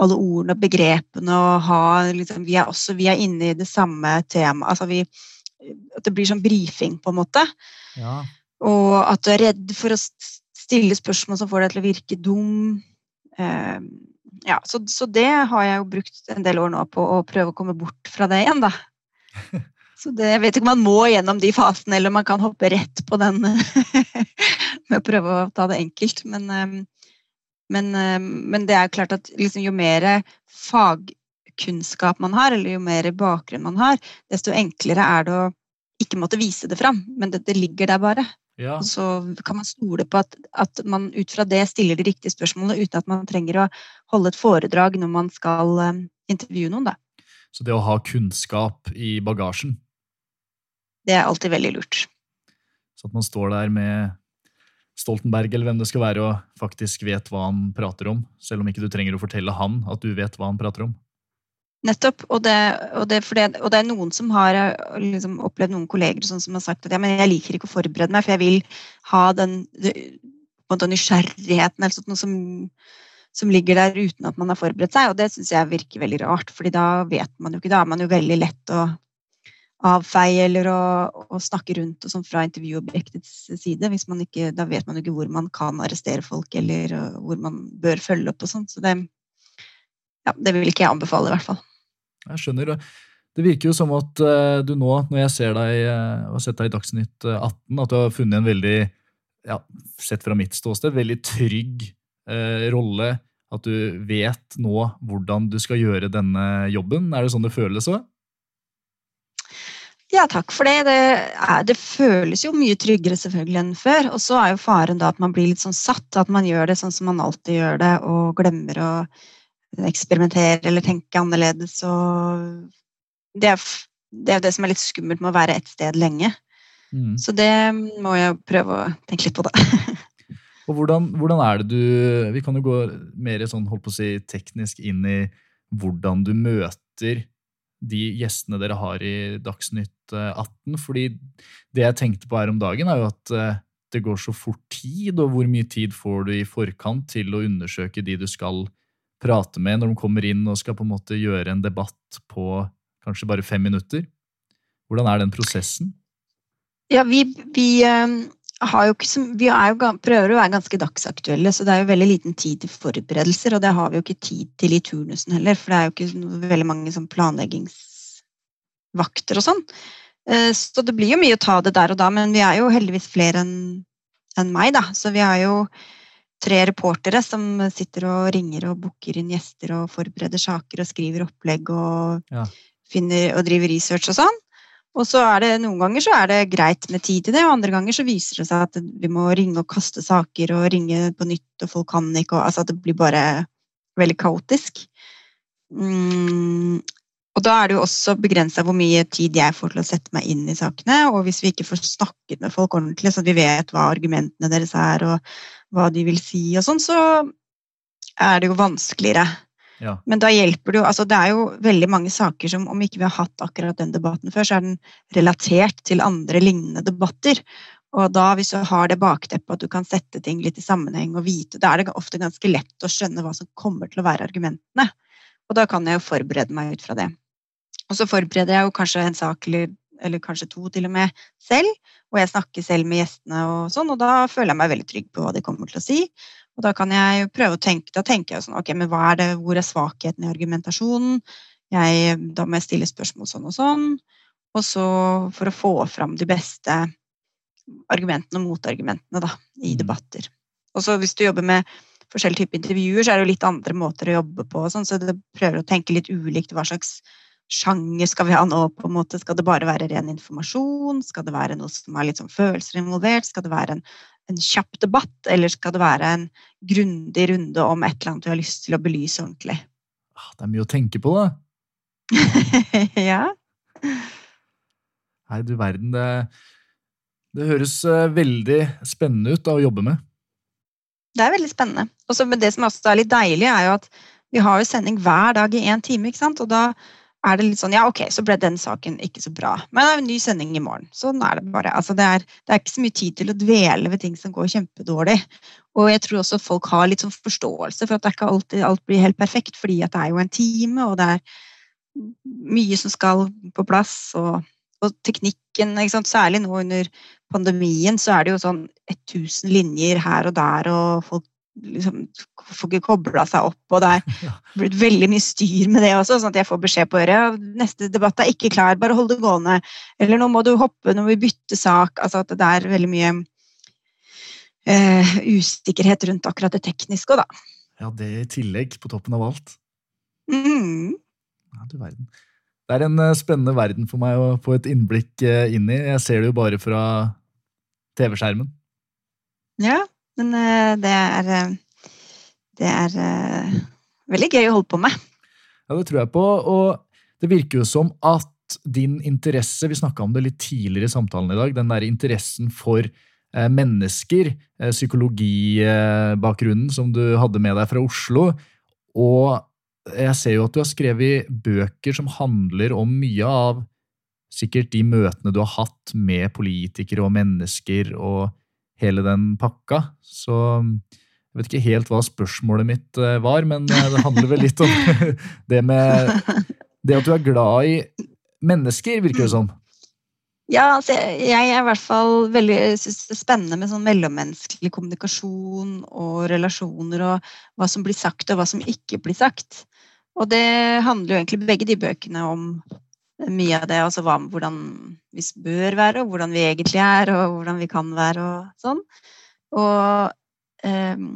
alle ordene og begrepene og ha liksom, Vi er også vi er inne i det samme temaet. Altså vi, at det blir sånn brifing, på en måte. Ja. Og at du er redd for å stille spørsmål som får deg til å virke dum. Uh, ja, så, så, det har jeg jo brukt en del år nå på å prøve å komme bort fra det igjen, da. Så det, jeg vet ikke om man må gjennom de fasene, eller om man kan hoppe rett på den med å prøve å ta det enkelt. Men, uh, men, uh, men det er klart at liksom, jo mer fagkunnskap man har, eller jo mer bakgrunn man har, desto enklere er det å ikke måtte vise det fram, men det, det ligger der bare. Ja. Og så kan man stole på at, at, man ut fra det stiller de riktige spørsmålene uten at man trenger å holde et foredrag når man skal um, intervjue noen. Da.
Så det å ha kunnskap i bagasjen
Det er alltid veldig lurt.
Så at man står der med Stoltenberg eller hvem det skal være, og faktisk vet hva han prater om, selv om ikke du trenger å fortelle han at du vet hva han prater om.
Nettopp. Og det, og, det, det, og det, er noen som har liksom, opplevd noen kolleger sånn som har sagt at ja, men jeg liker ikke å forberede meg, for jeg vil ha den den nysgjerrigheten eller noe som, som, ligger der uten at man har forberedt seg. Og det syns jeg virker veldig rart, fordi da vet man jo ikke. Da er man jo veldig lett å avfeie eller å, å snakke rundt og sånn fra intervjuobjektets side. Hvis man ikke, da vet man jo ikke hvor man kan arrestere folk, eller hvor man bør følge opp og sånn. Så det, ja, det vil ikke jeg anbefale, i hvert fall.
Jeg skjønner. Det virker jo som at uh, du nå, når jeg ser deg uh, og har sett deg i Dagsnytt 18, eh, at du har funnet en veldig, ja, sett fra mitt ståsted, veldig trygg eh, rolle. At du vet nå hvordan du skal gjøre denne jobben. Er det sånn det føles òg?
Ja, takk for det. Det, er, det, føles jo mye tryggere selvfølgelig enn før. Og så er jo faren da at man blir litt sånn satt, at man gjør det sånn som man alltid gjør det, og glemmer å eksperimentere eller tenke annerledes. Og det er, det er det som er litt skummelt med å være et sted lenge. Mm. Så det må jeg prøve å tenke litt på, da.
og hvordan, hvordan, er det du Vi kan jo gå mer sånn, holdt på å si, teknisk inn i hvordan du møter de gjestene dere har i Dagsnytt 18. Eh, fordi det jeg tenkte på her om dagen, er jo at eh, det går så fort tid, og hvor mye tid får du i forkant til å undersøke de du skal prate med når de kommer inn og skal på en måte gjøre en debatt på kanskje bare fem minutter. Hvordan er den prosessen?
Ja, vi, vi, eh, har jo ikke vi jo, prøver å være ganske dagsaktuelle, så det er jo veldig liten tid til forberedelser. Og det har vi jo ikke tid til i turnusen heller, for det er jo ikke veldig mange sånn planleggingsvakter og sånn. Eh, så det blir jo mye å ta det der og da, men vi er jo heldigvis flere enn en meg, da. Så vi har jo tre reportere som sitter og ringer og booker inn gjester og forbereder saker og skriver opplegg og, ja. finner, og driver research og sånn. Og så er det noen ganger så er det greit med tid til det, og andre ganger så viser det seg at vi må ringe og kaste saker og ringe på nytt, og folk kan ikke, og altså at det blir bare veldig kaotisk. Mm, og da er det jo også begrensa hvor mye tid jeg får til å sette meg inn i sakene. Og hvis vi ikke får snakket med folk ordentlig, så vi vet hva argumentene deres er, og hva de vil si og sånn, så er det jo vanskeligere. Ja. Men da hjelper det jo altså Det er jo veldig mange saker som om ikke vi har hatt akkurat den debatten før, så er den relatert til andre lignende debatter. Og da, hvis du har det bakteppet at du kan sette ting litt i sammenheng og vite, da er det ofte ganske lett å skjønne hva som kommer til å være argumentene. Og da kan jeg jo forberede meg ut fra det. Og så forbereder jeg jo kanskje en sak eller, eller, kanskje to til og med selv. Og jeg snakker selv med gjestene, og sånn, og da føler jeg meg veldig trygg på hva de kommer til å si. Og da kan jeg prøve å tenke, da tenker jeg sånn, ok, men hva er det, hvor er svakheten i argumentasjonen? Jeg, da må jeg stille spørsmål sånn og sånn. Og så for å få fram de beste argumentene og motargumentene da, i mm. debatter. Og så hvis du jobber med forskjellige typer intervjuer, så er det jo litt andre måter å jobbe på. Sånn, så du prøver å tenke litt ulikt hva slags sjanger skal vi ha nå? på en måte? Skal det bare være ren informasjon? Skal det være noe som er litt sånn følelser involvert? Skal det være en, en kjapp debatt, eller skal det være en grundig runde om et eller annet vi har lyst til å belyse ordentlig?
Ah, det er mye å tenke på, da.
ja.
Nei, du verden. Det, det høres eh, veldig spennende ut da, å jobbe med.
Det er veldig spennende. Og det som også er litt deilig, er jo at vi har jo sending hver dag i én time. ikke sant? Og da er det litt sånn Ja, ok, så ble den saken ikke så bra. Men det er en ny sending i morgen. Sånn er det bare. Altså, det, er, det, er, ikke så mye tid til å dvele ved ting som går kjempedårlig. Og jeg tror også folk har litt sånn forståelse for at det ikke alltid alt blir helt perfekt, fordi at det er jo en time, og det er mye som skal på plass. og, og teknikken, særlig nå under pandemien, så er det jo sånn 1000 linjer her og der, og folk liksom, får ikke kobla seg opp, og det er blitt veldig mye styr med det også, sånn at jeg får beskjed på øret neste debatt er ikke klar, bare hold det gående. Eller nå må du hoppe nå må vi bytte sak. Altså at det er veldig mye eh, usikkerhet rundt akkurat det tekniske òg, da.
Ja, det i tillegg, på toppen av alt.
Mm.
Ja, du verden. Det er en uh, spennende verden for meg å få et innblikk uh, inn i. Jeg ser det jo bare fra TV-skjermen.
Ja, men eh, det er eh, Det er eh, veldig gøy å holde på med.
Ja, det tror jeg på. Og det virker jo som at din interesse Vi snakka om det litt tidligere i samtalen i dag. Den der interessen for mennesker, psykologibakgrunnen som du hadde med deg fra Oslo. Og jeg ser jo at du har skrevet bøker som handler om mye av sikkert de møtene du har hatt med politikere og mennesker, og hele den pakka. Så jeg vet ikke helt hva spørsmålet mitt eh, var, men eh, det handler vel litt om det med Det at du er glad i mennesker, virker det som.
Ja, altså, jeg er i hvert fall veldig synes det er spennende med sånn mellommenneskelig kommunikasjon og relasjoner og hva som blir sagt og hva som ikke blir sagt. Og det handler jo egentlig begge de bøkene om mye av det. Altså hva, hvordan vi bør være, og hvordan vi egentlig er, og hvordan vi kan være og sånn. Og, um,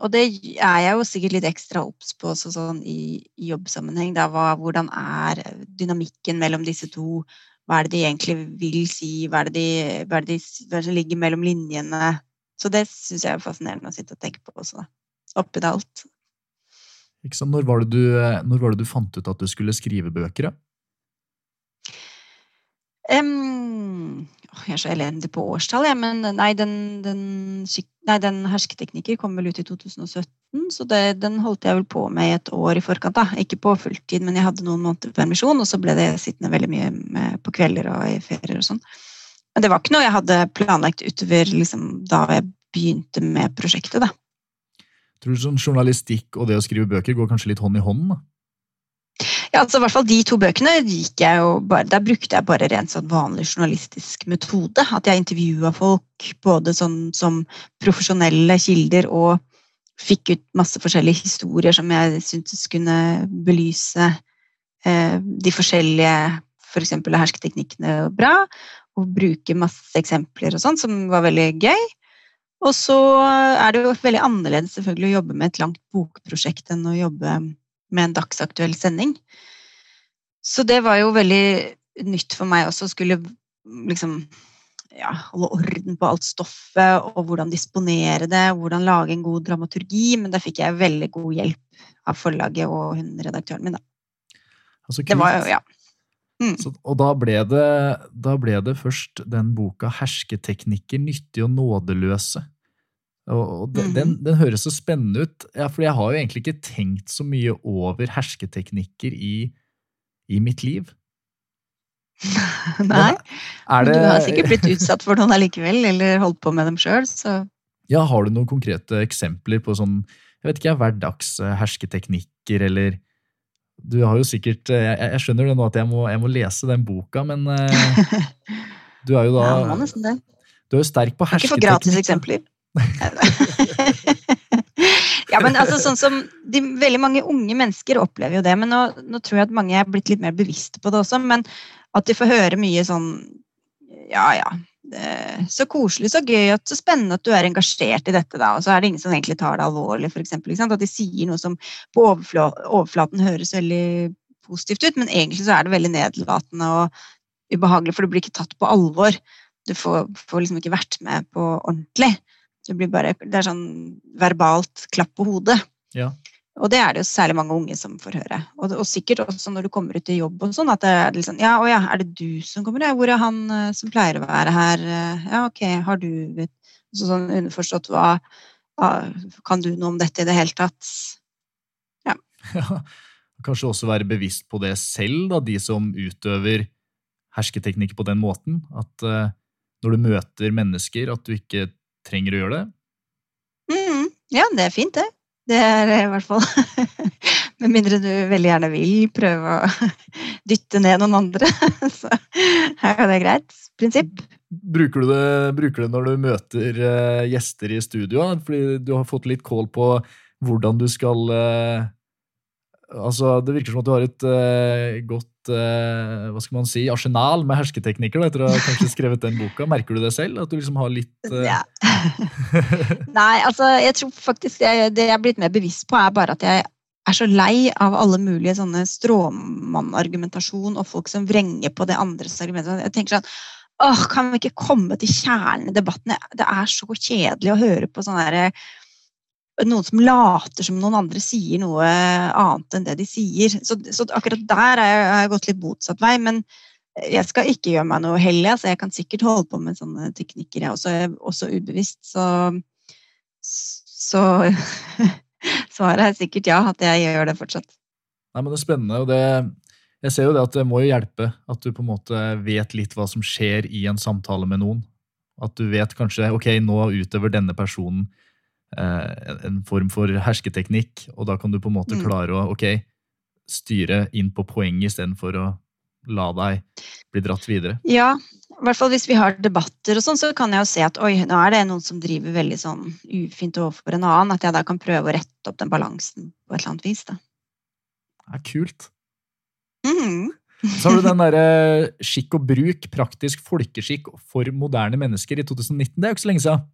og det er jeg jo sikkert litt ekstra obs på også sånn i, i jobbsammenheng. Da, hva, hvordan er dynamikken mellom disse to? Hva er det de egentlig vil si? Hva er det, de, hva det, de, er det ligger mellom linjene? Så det syns jeg er fascinerende å sitte og tenke på også, da. Oppi det alt.
Når var, du, når var det du fant ut at du skulle skrive bøker? Da?
Um, jeg er så elendig på årstall, jeg, men nei, den, den, nei, den hersketeknikker kom vel ut i 2017, så det, den holdt jeg vel på med i et år i forkant. da. Ikke på fulltid, men jeg hadde noen måneder permisjon, og så ble det sittende veldig mye på kvelder og i ferier og sånn. Men det var ikke noe jeg hadde planlagt utover liksom, da jeg begynte med prosjektet, da.
Tror du sånn journalistikk og det å skrive bøker går kanskje litt hånd i hånd? da?
Ja, altså hvert fall De to bøkene gikk jeg jo bare, der brukte jeg bare rent sånn vanlig journalistisk metode. At jeg intervjua folk både sånn som profesjonelle kilder og fikk ut masse forskjellige historier som jeg syntes kunne belyse eh, de forskjellige f.eks. For hersketeknikkene bra. Og bruke masse eksempler og sånn, som var veldig gøy. Og så er det jo veldig annerledes selvfølgelig å jobbe med et langt bokprosjekt enn å jobbe en dagsaktuell sending. Så det var jo veldig nytt for meg også å skulle liksom ja, holde orden på alt stoffet og hvordan disponere det, hvordan lage en god dramaturgi, men da fikk jeg veldig god hjelp av forlaget og hun redaktøren min, da.
Altså,
det var jo, ja.
Mm. Så, og da ble, det, da ble, det, først den boka 'Hersketeknikker nyttige og nådeløse'. Og, den, mm. den, den, høres så spennende ut, ja, for jeg har jo egentlig ikke tenkt så mye over hersketeknikker i, i mitt liv.
Nei, det... du har sikkert blitt utsatt for noen allikevel, eller holdt på med dem sjøl, så
Ja, har du noen konkrete eksempler på sånn, jeg vet ikke, hverdags hersketeknikker, eller du har jo sikkert eh, Jeg, jeg skjønner det nå at jeg må, jeg må, lese den boka, men uh, du er jo da
ja.
Du er jo sterk på hersketeknikker.
Ikke for gratis eksempler. ja, men altså sånn som de, Veldig mange unge mennesker opplever jo det, men nå, nå, tror jeg at mange er blitt litt mer bevisste på det også. Men at de får høre mye sånn Ja, ja, så koselig, så gøy, så spennende at du er engasjert i dette. da, Og så er det ingen som egentlig tar det alvorlig, f.eks. At de sier noe som på overflaten høres veldig positivt ut, men egentlig så er det veldig nedlatende og ubehagelig, for du blir ikke tatt på alvor. Du får, får liksom ikke vært med på ordentlig. Bare, det er sånn verbalt klapp på hodet.
Ja.
Og det er det jo særlig mange unge som får høre. Og, og sikkert også når du kommer ut i jobb og sånn, at det er liksom Ja, å ja, er det du som kommer? Ja, hvor er han uh, som pleier å være her? Uh, ja, ok, har du vet, så Sånn underforstått hva uh, Kan du noe om dette i det hele tatt? Ja.
ja. Kanskje også være bevisst på det selv, da, de som utøver hersketeknikk på den måten. At uh, når du møter mennesker, at du ikke trenger å gjøre det.
Mm, ja, det er fint, det. Det er i hvert fall Med mindre du veldig gjerne vil prøve å dytte ned noen andre, så er det greit. Prinsipp.
Bruker du det, bruker det når du møter uh, gjester i studio? Fordi du har fått litt kål på hvordan du skal uh, Altså, det virker som at du har et godt hva skal man si, arsenal med hersketeknikker da, etter å ha kanskje skrevet den boka. Merker du det selv? At du liksom har litt uh... ja.
Nei, altså, jeg tror faktisk jeg, det jeg er blitt mer bevisst på, er bare at jeg er så lei av alle mulige sånne stråmannargumentasjon og folk som vrenger på det andres argumenter. Jeg tenker sånn Åh, kan vi ikke komme til kjernen i debatten? Det er så kjedelig å høre på sånne derre noen som later som noen andre sier noe annet enn det de sier. Så, så akkurat der har jeg, jeg, gått litt motsatt vei. Men jeg skal ikke gjøre meg noe hellig. Altså jeg kan sikkert holde på med sånne teknikker, jeg også, også ubevisst. Så, så svaret er sikkert ja, at jeg gjør det fortsatt.
Nei, men Det er spennende. og det, jeg ser jo det at det må jo hjelpe at du på en måte vet litt hva som skjer i en samtale med noen. At du vet kanskje ok, nå utøver denne personen en form for hersketeknikk, og da kan du på en måte mm. klare å ok, styre inn på poenget istedenfor å la deg bli dratt videre.
Ja, i hvert fall hvis vi har debatter og sånn, så kan jeg jo se at oi, nå er det noen som driver veldig sånn ufint overfor en annen, at jeg da kan prøve å rette opp den balansen på et eller annet vis. da.
Det er kult.
Mm.
Så har du den derre skikk og bruk, praktisk folkeskikk for moderne mennesker i 2019. Det er jo ikke så lenge siden.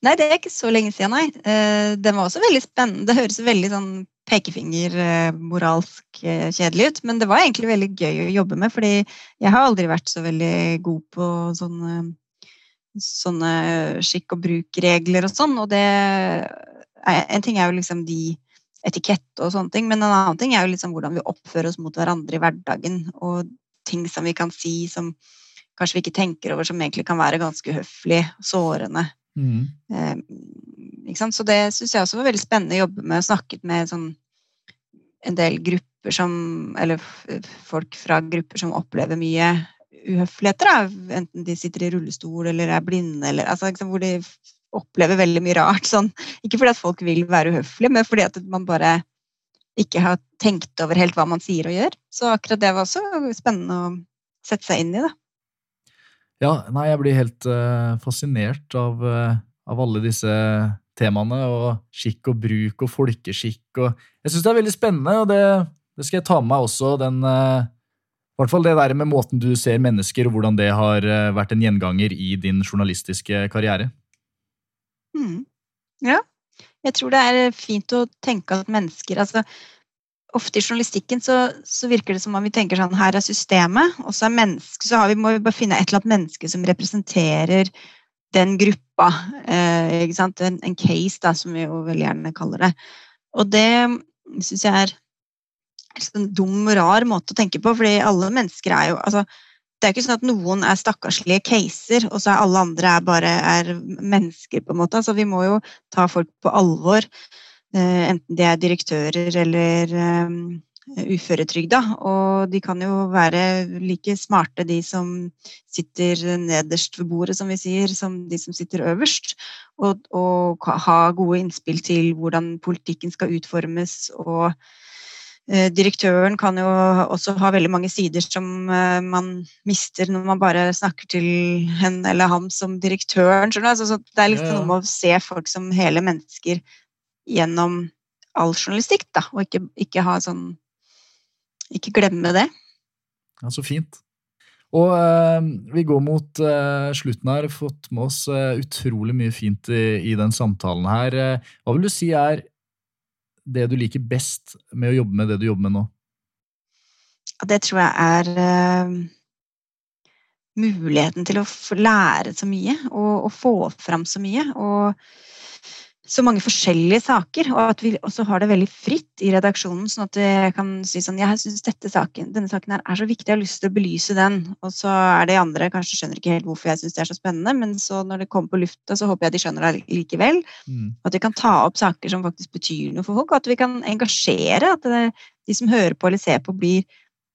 Nei, det er ikke så lenge siden, nei. Eh, den var også veldig spennende. Det høres veldig sånn pekefingermoralsk eh, kjedelig ut, men det var egentlig veldig gøy å jobbe med, fordi jeg har aldri vært så veldig god på sånne, sånne skikk og bruk-regler og sånn, og det En ting er jo liksom de etikette og sånne ting, men en annen ting er jo liksom hvordan vi oppfører oss mot hverandre i hverdagen, og ting som vi kan si som kanskje vi ikke tenker over, som egentlig kan være ganske uhøflig, sårende.
Mm.
Eh, så det syns jeg også var veldig spennende å jobbe med. Snakket med sånn, en del grupper som Eller folk fra grupper som opplever mye uhøfligheter. Da. Enten de sitter i rullestol eller er blinde, eller altså, liksom, hvor de opplever veldig mye rart. Sånn. Ikke fordi at folk vil være uhøflige, men fordi at man bare ikke har tenkt over helt hva man sier og gjør. Så akkurat det var også spennende å sette seg inn i. da.
Ja, nei, jeg blir helt uh, fascinert av, uh, av, alle disse temaene, og skikk og bruk og folkeskikk og Jeg syns det er veldig spennende, og det, det, skal jeg ta med meg også, den uh, I hvert fall det der med måten du ser mennesker, og hvordan det har vært en gjenganger i din journalistiske karriere.
Mm. Ja. Jeg tror det er fint å tenke at mennesker altså ofte i journalistikken så, så, virker det som om vi tenker sånn her er systemet, og så er menneske, så vi, må vi bare finne et eller annet menneske som representerer den gruppa. Eh, ikke sant? En, en, case, da, som vi jo veldig gjerne kaller det. Og det syns jeg er en dum dum, rar måte å tenke på, fordi alle mennesker er jo altså, det er ikke sånn at noen er stakkarslige caser, og så er alle andre er bare er mennesker, på en måte. Altså, vi må jo ta folk på alvor. Eh, enten de er direktører eller um, uføretrygda. Og de kan jo være like smarte, de som sitter nederst ved bordet, som vi sier, som de som sitter øverst. Og, og ha gode innspill til hvordan politikken skal utformes. og eh, Direktøren kan jo også ha veldig mange sider som man mister når man bare snakker til henne eller ham som direktøren. Så det er litt noe med å se folk som hele mennesker gjennom all journalistikk, da, og ikke, ikke, ha sånn Ikke glemme det.
Ja, Så fint. Og uh, vi går mot uh, slutten her. Fått med oss uh, utrolig mye fint i, i den samtalen her. hva vil du si er det du liker best med å jobbe med det du jobber med nå?
Det tror jeg er muligheten til å lære så mye og, og få fram så mye. Og så mange forskjellige saker, og at vi også har det veldig fritt i redaksjonen. sånn at jeg kan si sånn Jeg syns denne saken her er så viktig, jeg har lyst til å belyse den. Og så er det andre kanskje skjønner ikke helt hvorfor jeg syns det er så spennende, men så når det kommer på lufta, så håper jeg de skjønner det likevel. Mm. At vi kan ta opp saker som faktisk betyr noe for folk, og at vi kan engasjere. At det, de som hører på eller ser på, blir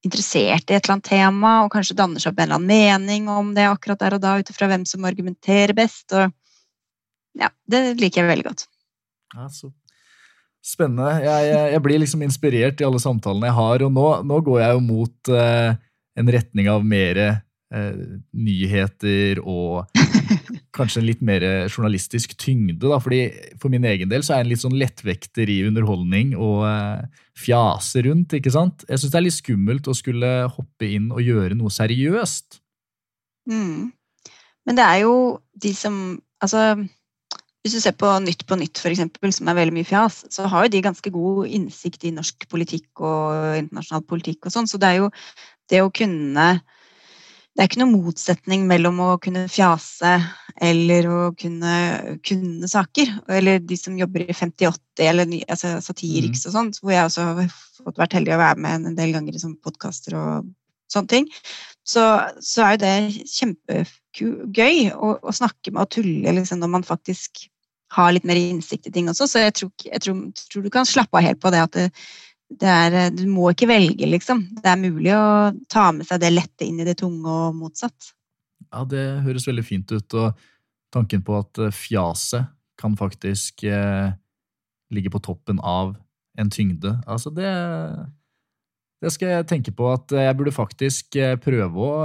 interessert i et eller annet tema og kanskje danner seg opp en eller annen mening om det akkurat der og da, ut ifra hvem som argumenterer best. og ja, det liker jeg veldig godt.
Ja, så spennende. Jeg, jeg, jeg, blir liksom inspirert i alle samtalene jeg har, og nå, nå går jeg jo mot eh, en retning av mer eh, nyheter og kanskje en litt mer journalistisk tyngde. Da, fordi For min egen del så er jeg en litt sånn lettvekter i underholdning og eh, fjase rundt. ikke sant? Jeg syns det er litt skummelt å skulle hoppe inn og gjøre noe seriøst.
Mm. Men det er jo de som Altså hvis du ser på Nytt på Nytt, for eksempel, som er veldig mye fjas, så har jo de ganske god innsikt i norsk politikk og internasjonal politikk og sånn. Så det er jo det å kunne Det er ikke noen motsetning mellom å kunne fjase eller å kunne kunne saker. Eller de som jobber i 5080 eller altså Satiriks mm. og sånt, hvor jeg også har fått vært heldig å være med en del ganger i sånne podkaster og sånne ting. Så, så, er jo det kjempegøy å, å snakke med og tulle liksom, når man faktisk har litt mer innsikt i ting også. Så jeg tror, jeg tror, tror du kan slappe av helt på det at det, det er, du må ikke velge, liksom. Det er mulig å ta med seg det lette inn i det tunge og motsatt.
Ja, det høres veldig fint ut. Og tanken på at eh, fjaset kan faktisk eh, ligge på toppen av en tyngde, altså det det skal jeg tenke på at jeg burde faktisk eh, prøve å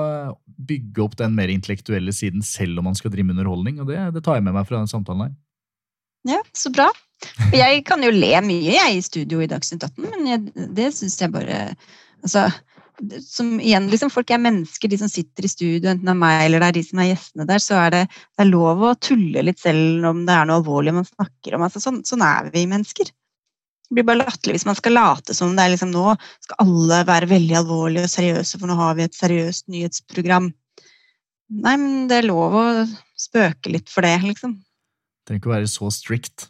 bygge opp den mer intellektuelle siden selv om man skal drive med underholdning. og det, det tar jeg med meg fra den samtalen her.
Ja, så bra. Jeg kan jo le mye jeg i studio i Dagsnytt 18, men jeg, det syns jeg bare Altså, som igjen, liksom, folk er mennesker, de som sitter i studio, enten det er meg eller det er de som er gjestene der, så er det, det er lov å tulle litt selv om det er noe alvorlig man snakker om. Altså, sånn, sånn er vi mennesker. Det blir bare latterlig hvis man skal late som det er liksom nå skal alle være veldig alvorlige og seriøse, for nå har vi et seriøst nyhetsprogram. Nei, men det er lov å spøke litt for det, liksom.
Trenger ikke å være så strict.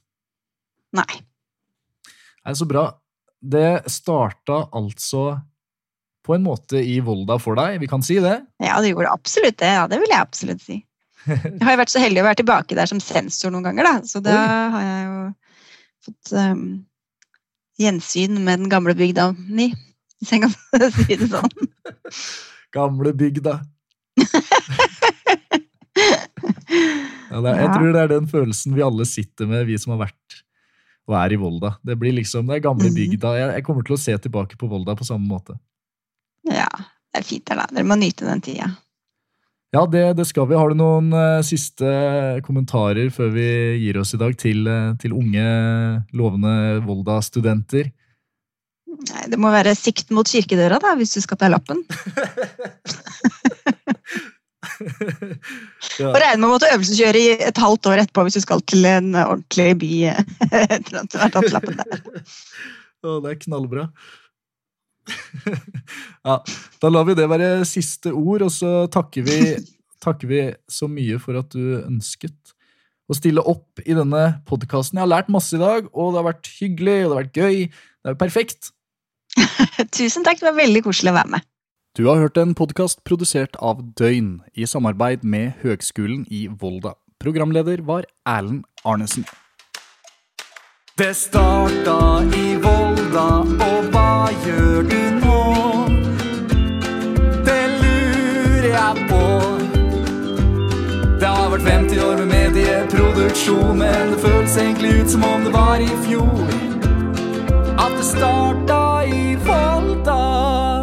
Nei.
Nei, Så bra. Det starta altså på en måte i Volda for deg, vi kan si det?
Ja, det gjorde absolutt det. Ja, det vil jeg absolutt si. Jeg har jo vært så heldig å være tilbake der som sensor noen ganger, da. Så da har jeg jo fått um, gjensyn med den gamle bygda mi, hvis jeg kan si det sånn.
Gamle bygda. Ja, er, jeg tror det er den følelsen vi alle sitter med, vi som har vært og er i Volda. Det blir liksom, det er gamle
Mhm.
bygda. Jeg, jeg kommer til å se tilbake på Volda på samme måte.
Ja, det er fint der, da. Dere må nyte den tida.
Ja, det, det skal vi. Har du noen uh, siste kommentarer før vi gir oss i dag til, uh, til unge, lovende Volda-studenter?
Nei, Det må være sikt mot kirkedøra da, hvis du skal ta lappen.
ja.
Og regne med å måtte øvelseskjøre i et halvt år etterpå hvis du skal til en ordentlig by etter at du har tatt lappen der.
Å, det er knallbra. ja, da lar vi det være siste ord, og så takker vi, takker vi så mye for at du ønsket å stille opp i denne podkasten. Jeg har lært masse i dag, og det har vært hyggelig, og det har vært gøy. Det er jo perfekt.
Tusen takk, det var veldig koselig å være med.
Du har hørt en podkast produsert av Døgn i samarbeid med Høgskolen i Volda. Programleder var Erlend Arnesen.
Det starta i Volda, og hva gjør du nå? Det lurer jeg på. Det har vært 50 år med medieproduksjon, men det føles egentlig ut som om det var i fjor. At det starta i Volda.